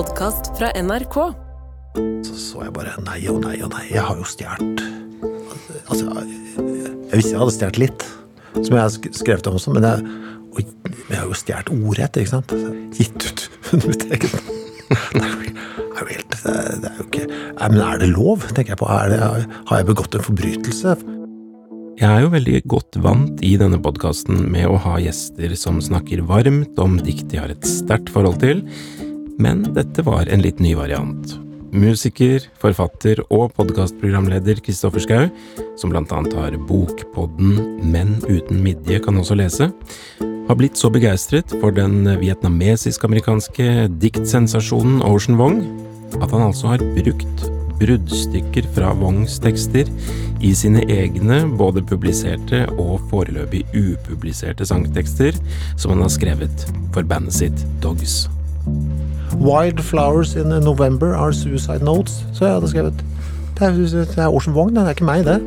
podkast fra NRK. Så så jeg bare nei og nei og nei, jeg har jo stjålet Altså, jeg, visste jeg hadde stjålet litt, som jeg har skrevet om også, men jeg, oi, jeg har jo stjålet ordrett, ikke sant? Gitt ut mitt eget Det er jo det er jo helt det er, er jo ikke Men er det lov, tenker jeg på. Er det, har jeg begått en forbrytelse? Jeg er jo veldig godt vant i denne podkasten med å ha gjester som snakker varmt om dikt de har et sterkt forhold til, men dette var en litt ny variant. Musiker, forfatter og podkastprogramleder Kristoffer Schau, som blant annet har bokpodden Menn uten midje kan også lese, har blitt så begeistret for den vietnamesisk-amerikanske diktsensasjonen Ocean Wong at han altså har brukt bruddstykker fra Wongs tekster i sine egne, både publiserte og foreløpig upubliserte sangtekster, som han har skrevet for bandet sitt Dogs. Wild flowers in November are suicide notes, så jeg hadde skrevet. Det er, det er Orson Wong, det er ikke meg, det.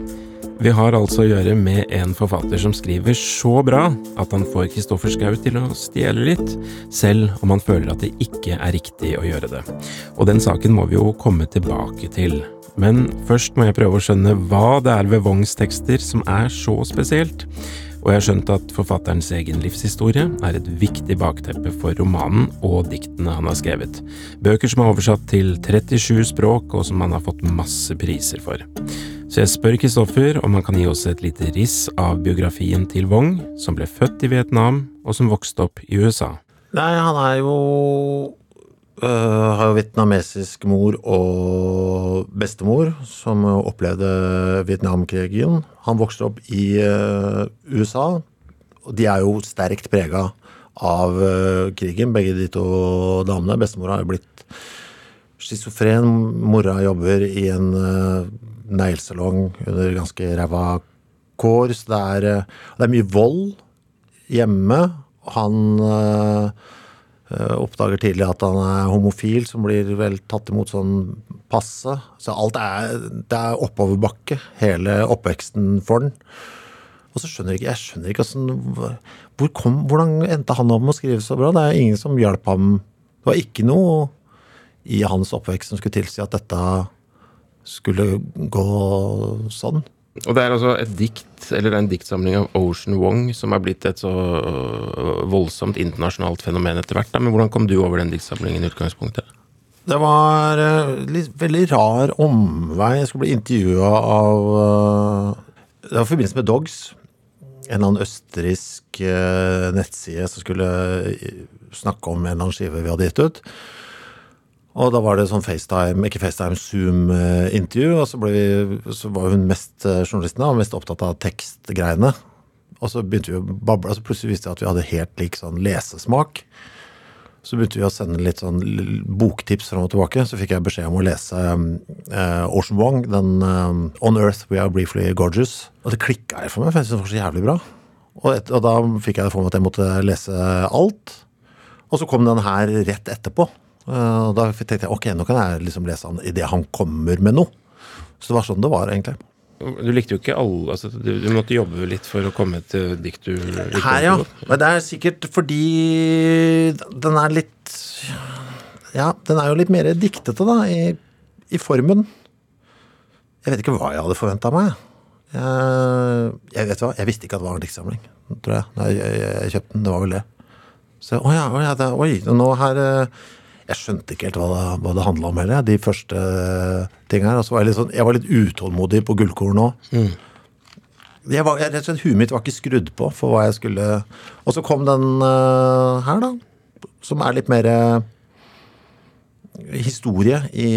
Vi har altså å gjøre med en forfatter som skriver så bra at han får Kristoffer Schou til å stjele litt, selv om han føler at det ikke er riktig å gjøre det. Og den saken må vi jo komme tilbake til. Men først må jeg prøve å skjønne hva det er ved Wongs tekster som er så spesielt. Og jeg har skjønt at forfatterens egen livshistorie er et viktig bakteppe for romanen og diktene han har skrevet. Bøker som er oversatt til 37 språk, og som han har fått masse priser for. Så jeg spør Kristoffer om han kan gi oss et lite riss av biografien til Wong, som ble født i Vietnam, og som vokste opp i USA. Nei, han er jo øh, Har jo vietnamesisk mor og bestemor, som opplevde Vietnamkrigen. Han vokste opp i uh, USA, og de er jo sterkt prega av uh, krigen, begge de to damene. Bestemora har jo blitt schizofren. Mora jobber i en uh, neglesalong under ganske ræva kår, så det er, det er mye vold hjemme. Han oppdager tidlig at han er homofil, som blir vel tatt imot sånn passe. Så alt er, det er oppoverbakke, hele oppveksten for den. Og så skjønner jeg ikke, jeg skjønner ikke hvordan, hvor kom, hvordan endte han opp med å skrive så bra? Det er ingen som hjalp ham. Det var ikke noe i hans oppvekst som skulle tilsi at dette skulle gå sånn. Og det er altså et dikt, eller en diktsamling av Ocean Wong, som er blitt et så øh, voldsomt internasjonalt fenomen etter hvert. Men hvordan kom du over den diktsamlingen i utgangspunktet? Det var eh, litt, veldig rar omvei. Jeg skulle bli intervjua av eh, Det var i forbindelse med Dogs. En eller annen østerriksk nettside som skulle snakke om en eller annen skive vi hadde gitt ut. Og da var det sånn FaceTime, ikke FaceTime, Zoom-intervju. Og så, ble vi, så var hun mest eh, journalisten og mest opptatt av tekstgreiene. Og så begynte vi å bable, og så plutselig visste jeg at vi hadde helt lik sånn lesesmak. Så begynte vi å sende litt sånn boktips fram og tilbake. Så fikk jeg beskjed om å lese uh, Ocean Wong, den uh, On Earth We Are Briefly Gorgeous. Og det klikka jeg for meg, for jeg syntes det var så jævlig bra. Og, et, og da fikk jeg det for meg at jeg måtte lese alt. Og så kom den her rett etterpå. Eh, Og da tenkte jeg ok, nå kan jeg liksom lese han idet han kommer med noe. Så det var sånn det var, egentlig. Du likte jo ikke alle altså, du, du måtte jobbe litt for å komme til dikt du likte. Her, ja. Men det er sikkert fordi den er litt Ja, den er jo litt mer diktete, da, i, i formen. Jeg vet ikke hva jeg hadde forventa meg. Jeg, jeg vet hva, jeg visste ikke at det var en diktsamling, tror jeg. Jeg, jeg, jeg kjøpte den. Det var vel det. Så å ja, å ja det, oi, nå her eh, Jeg skjønte ikke helt hva det, hva det handla om heller, de første tingene her. Og jeg sånn Jeg var litt utålmodig på gullkorn òg. Jeg var, jeg, rett og slett, Huet mitt var ikke skrudd på for hva jeg skulle Og så kom den uh, her, da. Som er litt mer uh, historie i,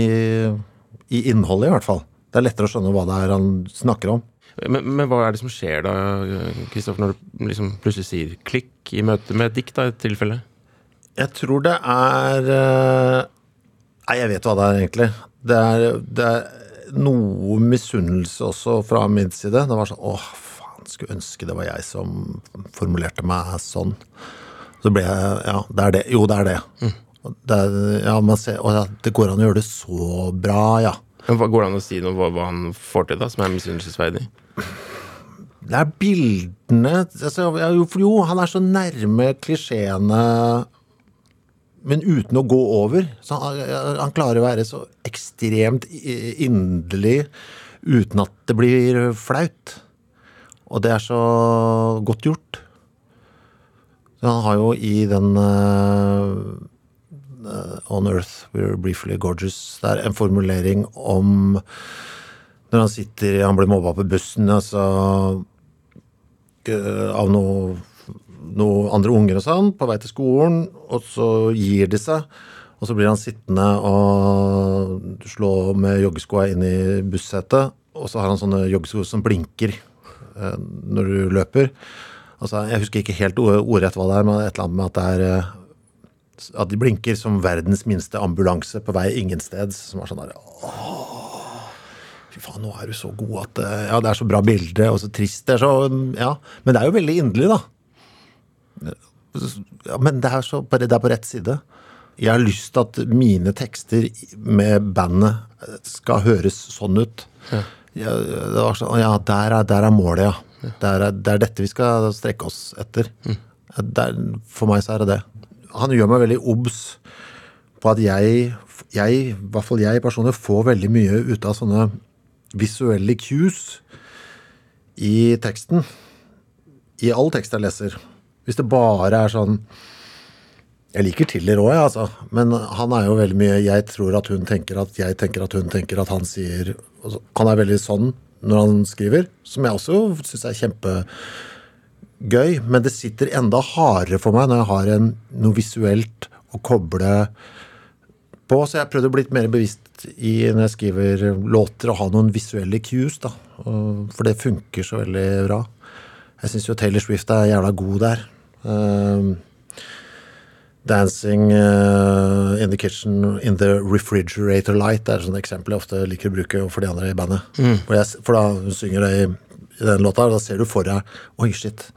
i innholdet, i hvert fall. Det er lettere å skjønne hva det er han snakker om. Men, men hva er det som skjer da, Kristoffer, når du liksom plutselig sier klikk i møte med et dikt, da, i et tilfelle? Jeg tror det er eh, Nei, jeg vet hva det er, egentlig. Det er, det er noe misunnelse også fra min side. Det var sånn Åh, faen, skulle ønske det var jeg som formulerte meg sånn. Så ble jeg Ja, det er det. Jo, det er det. det er, ja, man ser, å, ja, det går an å gjøre det så bra, ja. Men Går det an å si noe hva, hva han får til, da, som er misunnelsesverdig? Det er bildene altså, jo, jo, han er så nærme klisjeene men uten å gå over. Så han, han klarer å være så ekstremt inderlig uten at det blir flaut. Og det er så godt gjort. Så han har jo i den eh, On Earth We're Briefly Gorgeous Det er en formulering om når han sitter Han blir mobba på bussen altså, uh, av noe, noe andre unger og sånn på vei til skolen, og så gir de seg. Og så blir han sittende og slå med joggeskoa inn i bussetet. Og så har han sånne joggesko som blinker eh, når du løper. Altså, jeg husker ikke helt ordrett hva det er, men et eller annet med at det er eh, At de blinker som verdens minste ambulanse på vei ingensteds. Som er sånn der fy faen, nå er du så god at eh, Ja, det er så bra bilde, og så trist. Det er så Ja. Men det er jo veldig inderlig, da. Ja, men det er, så, det er på rett side. Jeg har lyst til at mine tekster med bandet skal høres sånn ut. Ja, det var sånn, ja der, er, der er målet, ja. Er, det er dette vi skal strekke oss etter. Mm. Der, for meg så er det det. Han gjør meg veldig obs på at jeg, jeg, i hvert fall jeg personlig, får veldig mye ut av sånne visuelle cues i teksten. I all tekst jeg leser. Hvis det bare er sånn Jeg liker Tiller òg, altså. Men han er jo veldig mye Jeg tror at hun tenker at jeg tenker at hun tenker at han sier altså, Han er veldig sånn når han skriver, som jeg også syns er kjempegøy. Men det sitter enda hardere for meg når jeg har en, noe visuelt å koble på. Så jeg har prøvd å bli litt mer bevisst i når jeg skriver låter, å ha noen visuelle cues. da. For det funker så veldig bra. Jeg syns jo Taylor Swift er jævla god der. Um, Dancing uh, in the kitchen in the refrigerator light er et sånt eksempel jeg ofte liker å bruke for de andre i bandet. For, jeg, for da hun synger det i, i den låta, og da ser du for deg Oi, shit.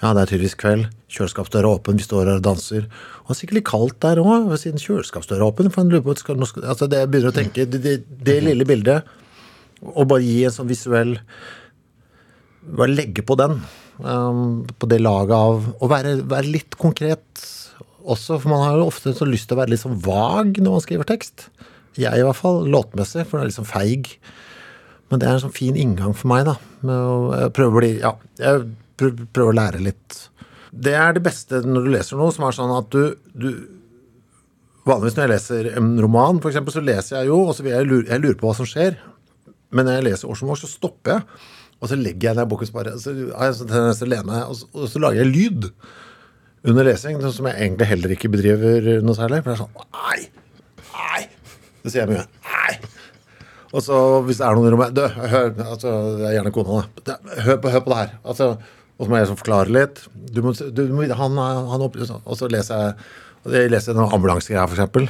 Ja, det er tydeligvis kveld. Kjøleskapsdøra er åpen, vi står her og danser. Og det er sikkert litt kaldt der òg, siden kjøleskapsdøra er åpen. For lurer på, skal, skal, altså det jeg begynner å tenke, det, det, det lille bildet, og bare gi en sånn visuell Bare legge på den. Um, på det laget av Å være, være litt konkret også, for man har jo ofte så lyst til å være litt sånn vag når man skriver tekst. Jeg i hvert fall, låtmessig, for det er litt sånn feig. Men det er en sånn fin inngang for meg, da. Jeg prøver å bli Ja, jeg prøver å lære litt. Det er det beste når du leser noe som er sånn at du, du Vanligvis når jeg leser en roman, eksempel, så leser jeg jo, og så vil jeg jeg lurer på hva som skjer. Men når jeg leser år som år så stopper jeg. Og så legger jeg ned boken, og så har jeg en sånn tendens til å lene meg, og så, lager jeg lyd under lesing, som jeg egentlig heller ikke bedriver noe særlig. For det er sånn Nei! Nei! Det sier jeg mye. Nei! Og så hvis det er noen i rommet Du, hør altså, Det er gjerne kona, da. Hør på, hør på det her. Altså, og så må jeg så forklare litt. Du må, du må, han, han opp, og så leser jeg og jeg leser noen ambulansegreier, eksempel.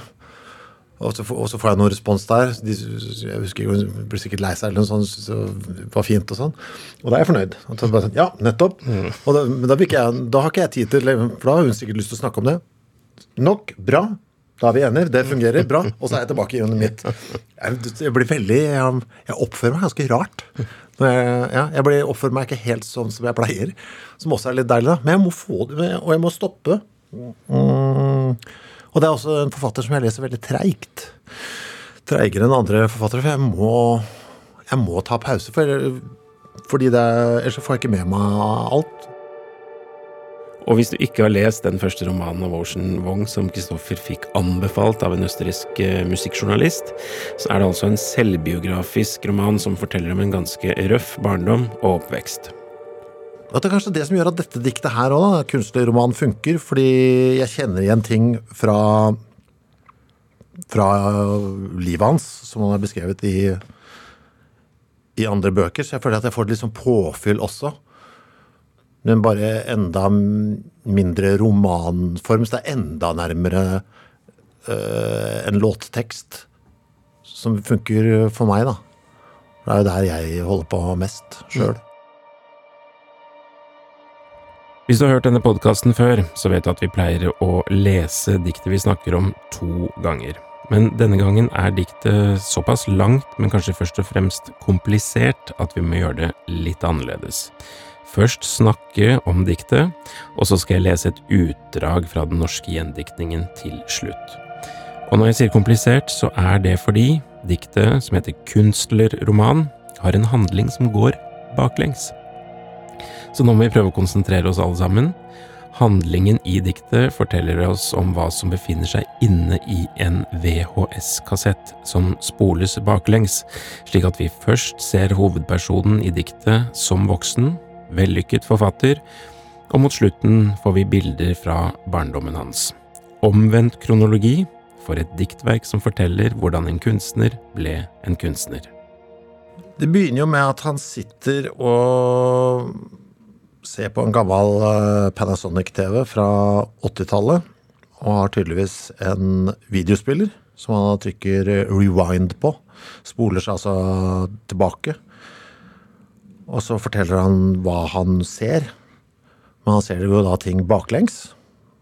Og så, får- og så får jeg noen respons der. De, jeg husker Hun blir sikkert lei seg, eller noe sånt. Så var fint og sånn. Og da er jeg fornøyd. Og så bare sånn, ja, nettopp. Og da, men da, jeg, da har ikke jeg tid til For da har hun sikkert lyst til å snakke om det. Nok. Bra. Da er vi enige. Det fungerer. Bra. Og så er jeg tilbake i hjemmet mitt. Jeg, jeg blir veldig Jeg, jeg oppfører meg ganske rart. Ja, jeg blir, oppfører meg ikke helt sånn som jeg pleier. Som også er litt deilig, da. Men jeg må få det, og jeg må stoppe. Mm. Og det er også en forfatter som jeg leser veldig treigt. Treigere enn andre forfattere. For jeg må, jeg må ta pause. For, fordi det, er- ellers får jeg ikke med meg alt. Og hvis du ikke har lest den første romanen av Ocean Wong som Kristoffer fikk anbefalt av en østerriksk eh, musikkjournalist, så er det altså en selvbiografisk roman som forteller om en ganske røff barndom og oppvekst. At det er kanskje det som gjør at dette diktet her òg, roman, funker. Fordi jeg kjenner igjen ting fra fra livet hans, som han har beskrevet i, i andre bøker. Så jeg føler at jeg får litt sånn påfyll også. Men bare enda mindre romanform, så det er enda nærmere øh, en låttekst. Som funker for meg, da. Det er jo der jeg holder på mest sjøl. Hvis du har hørt denne podkasten før, så vet du at vi pleier å lese diktet vi snakker om, to ganger. Men denne gangen er diktet såpass langt, men kanskje først og fremst komplisert, at vi må gjøre det litt annerledes. først snakke om diktet, og så skal jeg lese et utdrag fra den norske gjendiktningen til slutt. Og når jeg sier komplisert, så er det fordi diktet, som heter Kunstlerroman, har en handling som går baklengs. Så nå må vi prøve å konsentrere oss alle sammen. Handlingen i diktet forteller oss om hva som befinner seg inne i en VHS-kassett som spoles baklengs, slik at vi først ser hovedpersonen i diktet som voksen, vellykket forfatter, og mot slutten får vi bilder fra barndommen hans. Omvendt kronologi for et diktverk som forteller hvordan en kunstner ble en kunstner. Det begynner jo med at han sitter og ser på en gammel eh, Panasonic-TV fra 80-tallet. Og har tydeligvis en videospiller som han trykker rewind på. Spoler seg altså tilbake. Og så forteller han hva han ser. Men han ser jo da ting baklengs.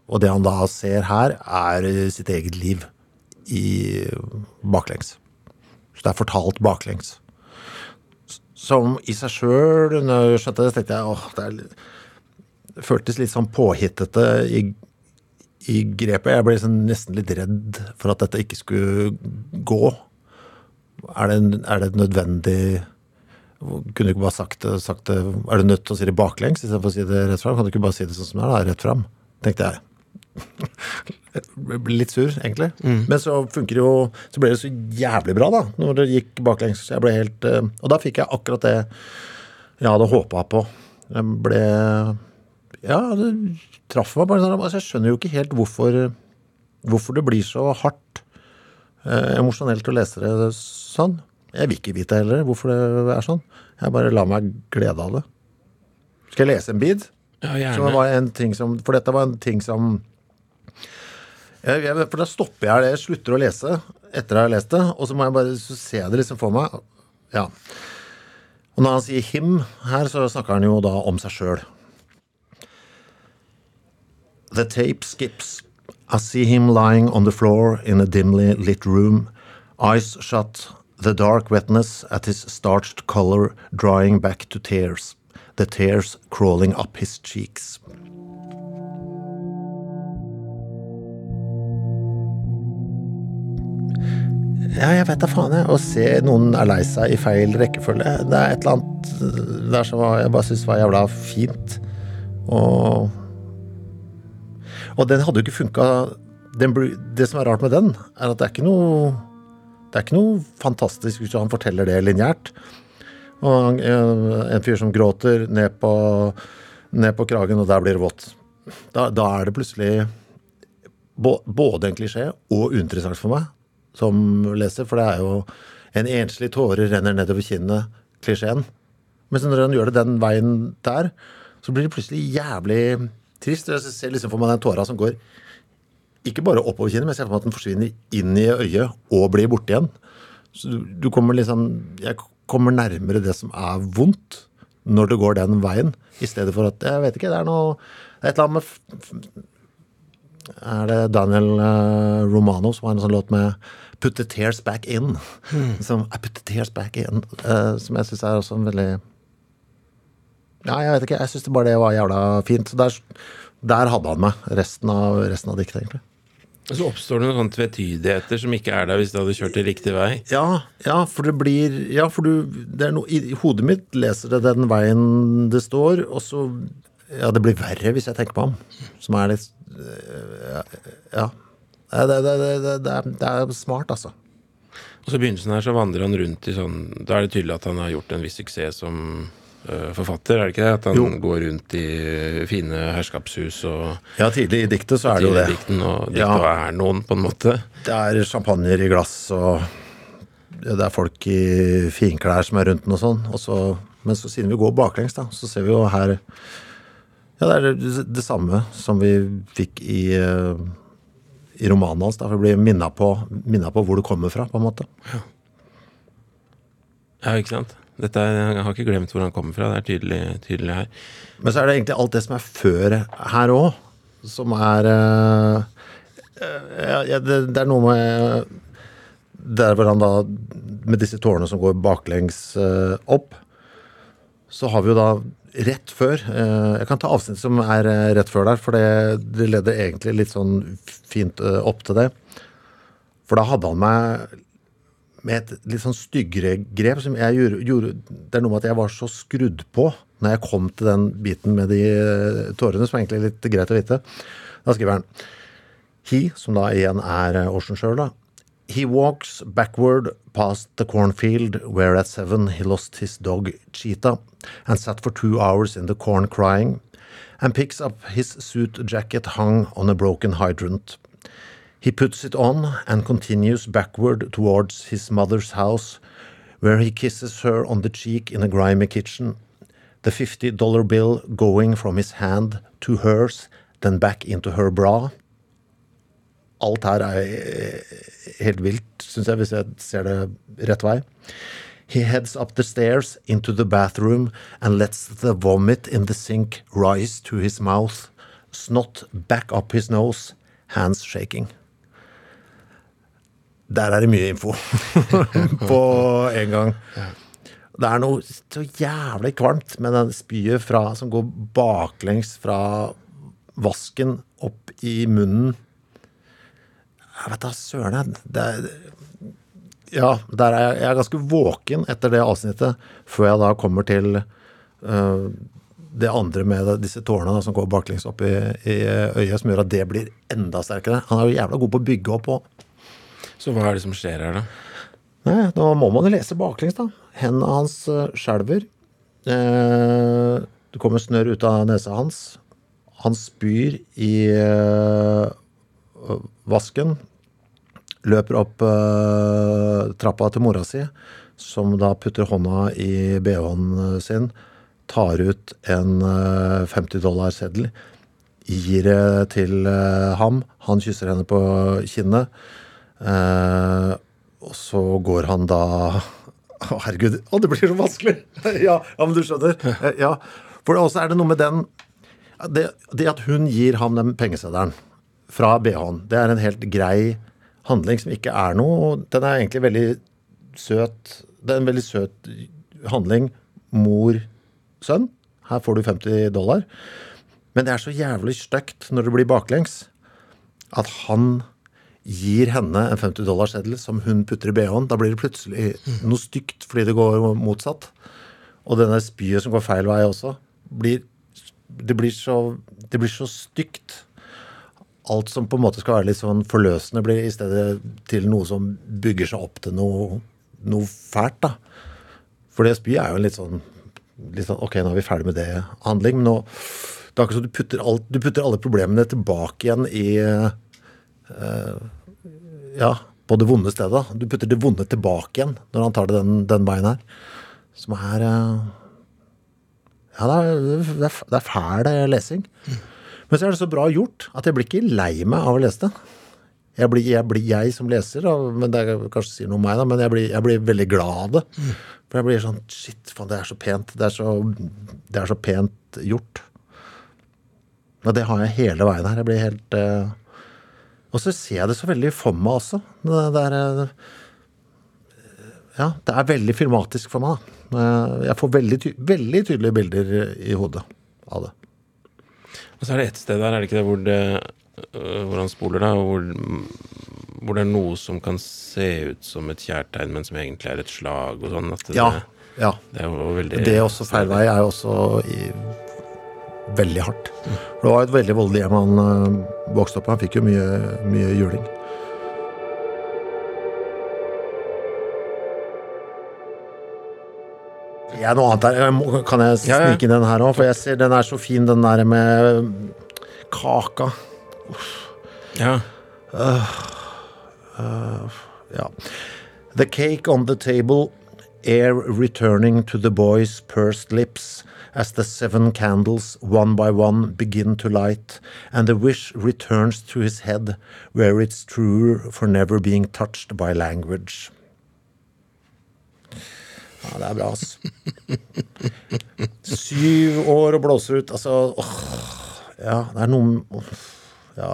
Og det han da ser her, er sitt eget liv i baklengs. Så det er fortalt baklengs som i seg sjøl Når jeg skjønte det, tenkte jeg åh, det, er, det føltes litt sånn påhittete i, i grepet. Jeg ble liksom nesten litt redd for at dette ikke skulle gå. Er det, er det nødvendig Kunne du ikke bare sagt det, sagt det Er du nødt til å si det baklengs istedenfor å si det rett fram? Kan du ikke bare si det sånn som det er, da, rett fram? Tenkte jeg. Litt sur, egentlig. Mm. Men så funker det jo Så ble det så jævlig bra, da, når det gikk baklengs. Jeg ble helt eh, Og da fikk jeg akkurat det jeg hadde håpa på. Jeg ble Ja, det traff meg bare sånn. Altså, jeg skjønner jo ikke helt hvorfor, hvorfor det blir så hardt eh, emosjonelt å lese det sånn. Jeg vil ikke vite heller hvorfor det er sånn. Jeg bare lar meg glede av det. Skal jeg lese en bid? Ja, gjerne. Som, for dette var en ting som jeg, jeg, for da stopper jeg det, jeg slutter å lese etter jeg har lest det, og så må jeg bare så ser jeg det liksom for meg. Ja. Og når han sier 'him' her, så snakker han jo da om seg sjøl. The tape skips. I see him lying on the floor in a dimly lit room, eyes shut, the dark wetness at his starched collar drying back to tears, the tears crawling up his cheeks. Ja, jeg vet da faen, jeg. Å se noen er lei seg i feil rekkefølge. Det er et eller annet der som jeg bare syns var jævla fint. Og Og den hadde jo ikke funka Det som er rart med den, er at det er ikke noe Det er ikke noe fantastisk hvis han forteller det lineært. Og en fyr som gråter ned på, ned på kragen, og der blir det vått. Da, da er det plutselig både en klisjé og uinteressant for meg som leser, for det er jo en enslig tåre renner nedover kinnet, klisjeen. Men når han gjør det den veien der, så blir det plutselig jævlig trist. Jeg ser liksom for meg den tåra som går ikke bare oppover kinnet, men jeg ser for meg at den forsvinner inn i øyet og blir borte igjen. Så du kommer liksom Jeg kommer nærmere det som er vondt, når det går den veien, i stedet for at Jeg vet ikke, det er noe et eller annet med Er det Daniel uh, Romano som har en sånn låt med 'Put the tears back in'. Mm. Som, I put the tears back in. Uh, som jeg syns er også en veldig Ja, jeg vet ikke. Jeg syns bare det var jævla fint. Så der, der hadde han meg resten av, resten av diktet, egentlig. Og så oppstår det noen tvetydigheter som ikke er der hvis du hadde kjørt det riktig vei. Ja, ja for det blir Ja, for du det er no, I hodet mitt leser det den veien det står, og så Ja, det blir verre hvis jeg tenker på ham. Som er litt Ja. ja. Det, det, det, det, er smart, altså. Og så I begynnelsen her så vandrer han rundt i sånn Da er det tydelig at han har gjort en viss suksess som uh, forfatter, er det ikke det? At han jo. går rundt i fine herskapshus og Ja, tidlig i diktet så er det jo det. Dikten, og diktet ja. er noen, på en måte. Det er champagner i glass, og det er folk i finklær som er rundt den og sånn. Og så, men så siden vi går baklengs, da, så ser vi jo her Ja, det er det, det samme som vi fikk i uh, i romanen hans. Da, for å bli minna på, på, hvor du kommer fra, på en måte. Ja, ja ikke sant. Dette er, jeg har ikke glemt hvor han kommer fra. Det er tydelig, tydelig, her. Men så er det egentlig alt det som er før her òg, som er uh, ja, det, det, er noe med Der hvor han da Med disse tårnene som går baklengs uh, opp, så har vi jo da rett før eh, Jeg kan ta avsnitt som er eh, rett før der, for det, det leder egentlig litt sånn fint eh, opp til det. For da hadde han meg med et litt sånn styggere grep som jeg gjorde, gjorde Det er noe med at jeg var så skrudd på når jeg kom til den biten med de tårene, som er egentlig litt greit å vite. Da skriver han He, som da igjen er Ocean sjøl, da. He walks backward past the cornfield where at seven he lost his dog Cheetah and sat for two hours in the corn crying, and picks up his suit jacket hung on a broken hydrant. He puts it on and continues backward towards his mother's house, where he kisses her on the cheek in a grimy kitchen, the fifty dollar bill going from his hand to hers, then back into her bra. Alt her er eh, helt vilt, syns jeg, hvis jeg ser det rett vei. He heads up the stairs into the bathroom and lets the vomit in the sink rise to his mouth. Snot back up his nose, hands shaking. Der er det mye info på en gang. Det er noe så jævlig kvalmt med den spyet som går baklengs fra vasken opp i munnen. Jeg vet da søren, jeg. Det ja, der er jeg, jeg er ganske våken etter det avsnittet, før jeg da kommer til uh, det andre med disse tårnene som går baklengs opp i, i øyet, som gjør at det blir enda sterkere. Han er jo jævla god på å bygge opp òg. Så hva er det som skjer her, da? Nei, da må man lese baklengs, da. Hendene hans uh, skjelver. Eh, det kommer snørr ut av nesa hans. Han spyr i eh, vasken. Løper opp eh, trappa til mora si, som da putter hånda i bh-en sin. Tar ut en eh, 50 dollar-seddel. Gir det til eh, ham. Han kysser henne på kinnet. Eh, og så går han da Å, herregud. Å, det blir så vanskelig! ja, ja, men du skjønner. Eh, Ja. For også er det noe med den det, det at hun gir ham den pengeseddelen fra BH-en, det er en helt grei handling som ikke er noe. og Den er egentlig veldig søt. Det er en veldig søt handling. Mor-sønn. Her får du 50 dollar. Men det er så jævlig stygt når det blir baklengs, at han gir henne en 50 dollarseddel som hun putter i bh-en. Da blir det plutselig noe stygt fordi det går motsatt. Og denne spyet som går feil vei også, blir, det, blir så, det blir så stygt. Alt som på en måte skal være litt sånn forløsende, blir i stedet til noe som bygger seg opp til noe, noe fælt. da. For det spy er jo litt sånn, litt sånn Ok, nå er vi ferdig med det handling. Men nå, det er akkurat som du putter, alt, du putter alle problemene tilbake igjen i ja, på det vonde stedet. Du putter det vonde tilbake igjen når han tar det den, den veien her. Som er uh, Ja, det er, det er, det er fæl lesing. lesing. Men så er det så bra gjort at jeg blir ikke lei meg av å lese det. Jeg blir jeg, blir jeg som leser, men det er, kanskje sier noe om meg, da, men jeg blir, jeg blir veldig glad av det. For jeg blir sånn Shit, faen, det er så pent. Det er så, det er så pent gjort. Og det har jeg hele veien her. Jeg blir helt eh, og så ser jeg det så veldig for meg også. Det der, ja, det er veldig filmatisk for meg. da. Jeg får veldig, ty veldig tydelige bilder i hodet av det. Og så er det ett sted der, er det ikke det, hvor, det, øh, hvor han spoler, da, hvor, hvor det er noe som kan se ut som et kjærtegn, men som egentlig er et slag og sånn. At det, Ja. ja. det er jo veldig Det er også feil vei er jo også i, veldig hardt. For det var et veldig voldelig hjem han øh, vokste opp i. Han fikk jo mye, mye juling. Jeg er noe annet her. Jeg Kan jeg Ja, ja. snike inn den her òg? For jeg ser den er så fin, den der med kaka. Ja. Ja. The cake on the table, air returning to the boy's pursed lips as the seven candles, one by one, begin to light, and the wish returns to his head, where it's truer for never being touched by language. Ja, det er bra, ass. Syv år og blåser ut. Altså åh, Ja, det er noe åh, Ja.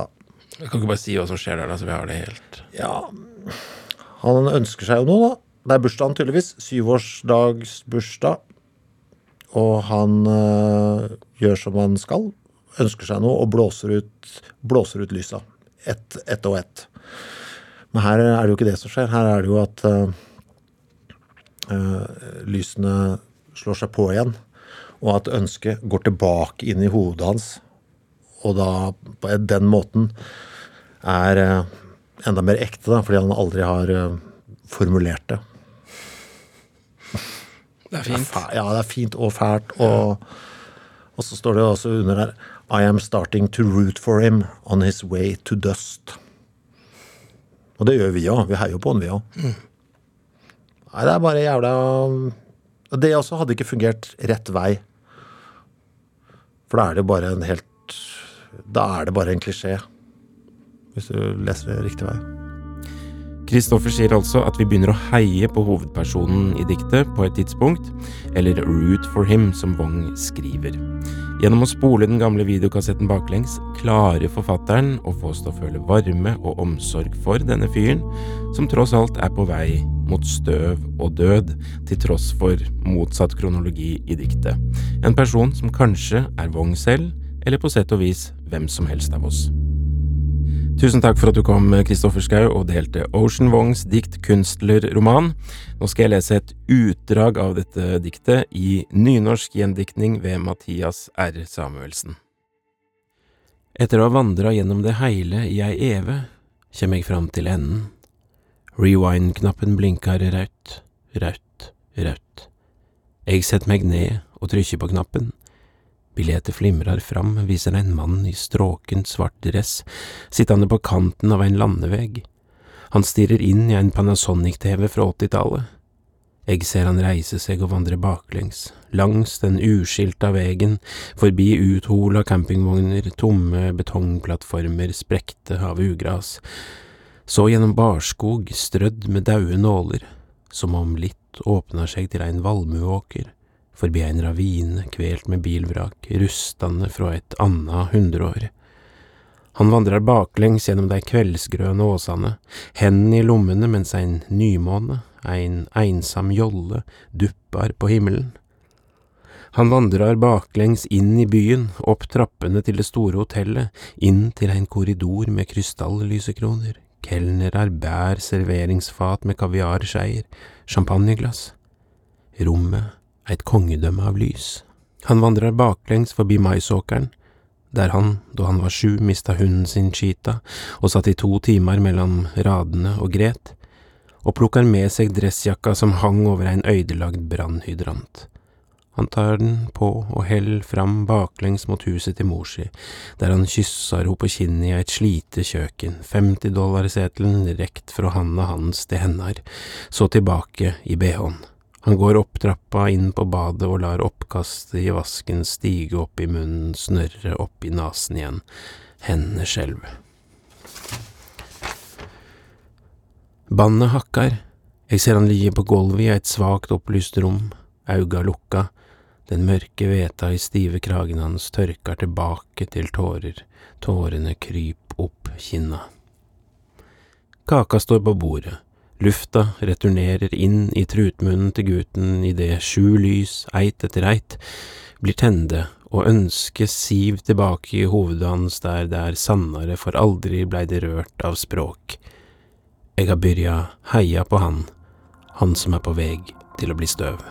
Jeg kan ikke bare si hva som skjer der, da, så vi har det helt Ja, han ønsker seg jo noe, da. Det er bursdagen, tydeligvis. Syvårsdagsbursdag. og han øh, gjør som han skal. Ønsker seg noe og blåser ut, blåser ut lysa. Ett et og ett. Men her er det jo ikke det som skjer. Her er det jo at øh, lysene slår seg på igjen. Og at ønsket går tilbake inn i hodet hans. Og da på den måten er øh, enda mer ekte, da, fordi han aldri har øh, formulert det. Det er fint. Ja, det er fint og fælt. Og, og så står det også under der I am starting to root for him on his way to dust. Og det gjør vi òg. Vi heier på han, vi òg. Nei, det er bare jævla Det også hadde ikke fungert rett vei. For da er det bare en helt Da er det bare en klisjé. Hvis du leser det riktig vei. Kristoffer sier altså at vi begynner å heie på hovedpersonen i diktet på et tidspunkt, eller root for him, som Wong skriver. Gjennom å spole den gamle videokassetten baklengs klarer forfatteren å få oss til å føle varme og omsorg for denne fyren, som tross alt er på vei mot støv og død, til tross for motsatt kronologi i diktet. En person som kanskje er Wong selv, eller på sett og vis hvem som helst av oss. Tusen takk for at du kom, Kristoffer Schou, og delte Ocean Wongs dikt Kunstlerroman. Nå skal jeg lese et utdrag av dette diktet i nynorsk gjendiktning ved Mathias R. Samuelsen. Etter å ha vandra gjennom det heile i ei eve, kjem eg fram til enden. Rewind-knappen blinkar rødt, rødt, rødt. Eg setter meg ned og trykker på knappen. Billettet flimrer fram, viser en mann i stråkent svart dress, sittende på kanten av en landevegg. Han stirrer inn i en Panasonic-TV fra åttitallet. Jeg ser han reise seg og vandre baklengs, langs den uskilta vegen, forbi uthola campingvogner, tomme betongplattformer sprekte av ugras, så gjennom barskog strødd med daue nåler, som om litt åpner seg til en valmueåker, forbi en ravine kvelt med bilvrak, rustende fra et anna hundreår. Han vandrer baklengs gjennom de kveldsgrønne åsene, hendene i lommene mens en nymåne, en einsam jolle, dupper på himmelen. Han vandrer baklengs inn i byen, opp trappene til det store hotellet, inn til en korridor med krystallysekroner, kelnerer bær serveringsfat med kaviarskeier, champagneglass. Rommet eit kongedømme av lys. Han vandrer baklengs forbi maisåkeren, der han, da han var sju, mista hunden sin Cheeta og satt i to timer mellom radene og gret, og plukker med seg dressjakka som hang over en øydelagd brannhydrant. Han tar den på og heller fram baklengs mot huset til mor si, der han kysser henne på kinnet i et slite kjøkken, 50 dollar-setelen rekt fra handa hans til hennar, så tilbake i bh-en. Han går opp trappa inn på badet og lar oppkastet i vasken stige opp i munnen, snørre opp i nesen igjen. Hendene skjelver. Bannet hakkar. Jeg ser han ligge på gulvet i et svakt opplyst rom, auga lukka. Den mørke veta i stive kragen hans tørker tilbake til tårer, tårene kryp opp kinna. Kaka står på bordet. Lufta returnerer inn i trutmunnen til gutten idet sju lys, eit etter eit, blir tende og ønsket siv tilbake i hovedet hans der det er sannare for aldri blei det rørt av språk. Eg har byrja heia på han, han som er på veg til å bli støv.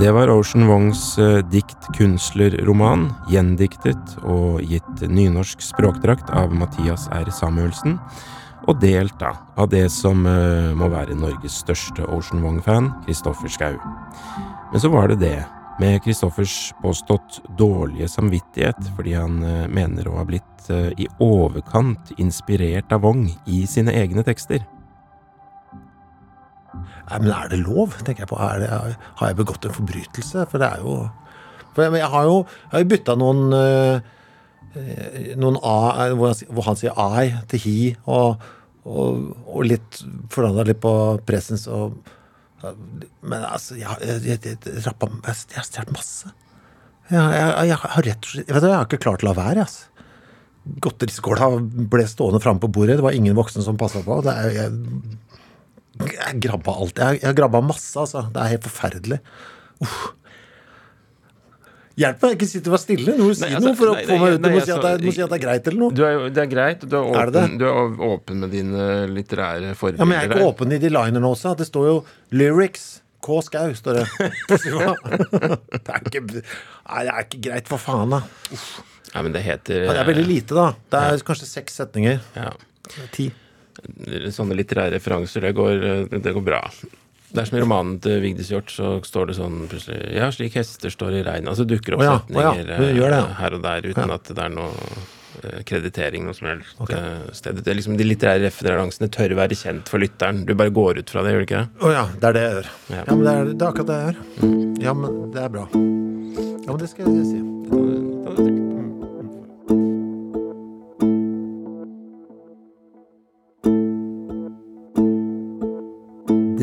Det var Ocean Wongs eh, dikt-kunstlerroman, gjendiktet og gitt nynorsk språkdrakt av Mathias R. Samuelsen, og delt da av det som eh, må være Norges største Ocean Wong-fan, Kristoffer Schou. Men så var det det, med Kristoffers påstått dårlige samvittighet, fordi han eh, mener å ha blitt i overkant inspirert av Wong i sine egne tekster. Men er det lov, tenker jeg på. Det, har jeg begått en forbrytelse? For det er jo For jeg, jeg har jo jeg bytta noen øh, øh, Noen A hvor han, sier I til he, og, og, og litt forandra litt på presens og, Men altså, jeg, jeg, jeg, jeg, rappa, jeg, jeg har stjålet masse. Jeg, jeg, jeg har rett og slett jeg har ikke klart å la være, altså. Godteriskåla ble stående framme på bordet. Det var ingen voksne som passa på. Det er, jeg, jeg grabba alt. Jeg, jeg grabba masse, altså. Det er helt forferdelig. Uff. Hjelp meg, ikke sitt og vær stille. Du må si Nei, altså, noe for å få meg ut. Du må, si at det er, si at det er greit eller noe. Du er det er greit, du er Er det åpen, du er åpen med dine litterære forbilder. Ja, Men jeg er ikke åpen i de linerne også. Det står jo lyrics. K. Skau, står det. det er ikke Nei, det er ikke greit, for faen, da. Nei, men det heter Ja, det er veldig lite, da. Det er kanskje seks setninger. ja, Ti. Sånne litterære referanser, det går, det går bra. Det er som i romanen til Vigdis Hjorth, så står det sånn plutselig Ja, slik hester står i regnet. Altså dukker opp oh, ja, setninger oh, ja. det, ja. eh, her og der uten at det er noe eh, kreditering noe som helst okay. sted. Det er liksom De litterære referansene tør være kjent for lytteren. Du bare går ut fra det, gjør du ikke det? Å ja, det er det jeg gjør. Ja. Men det er, det er akkurat det jeg gjør. Ja, men det er bra. Ja, men det skal jeg si.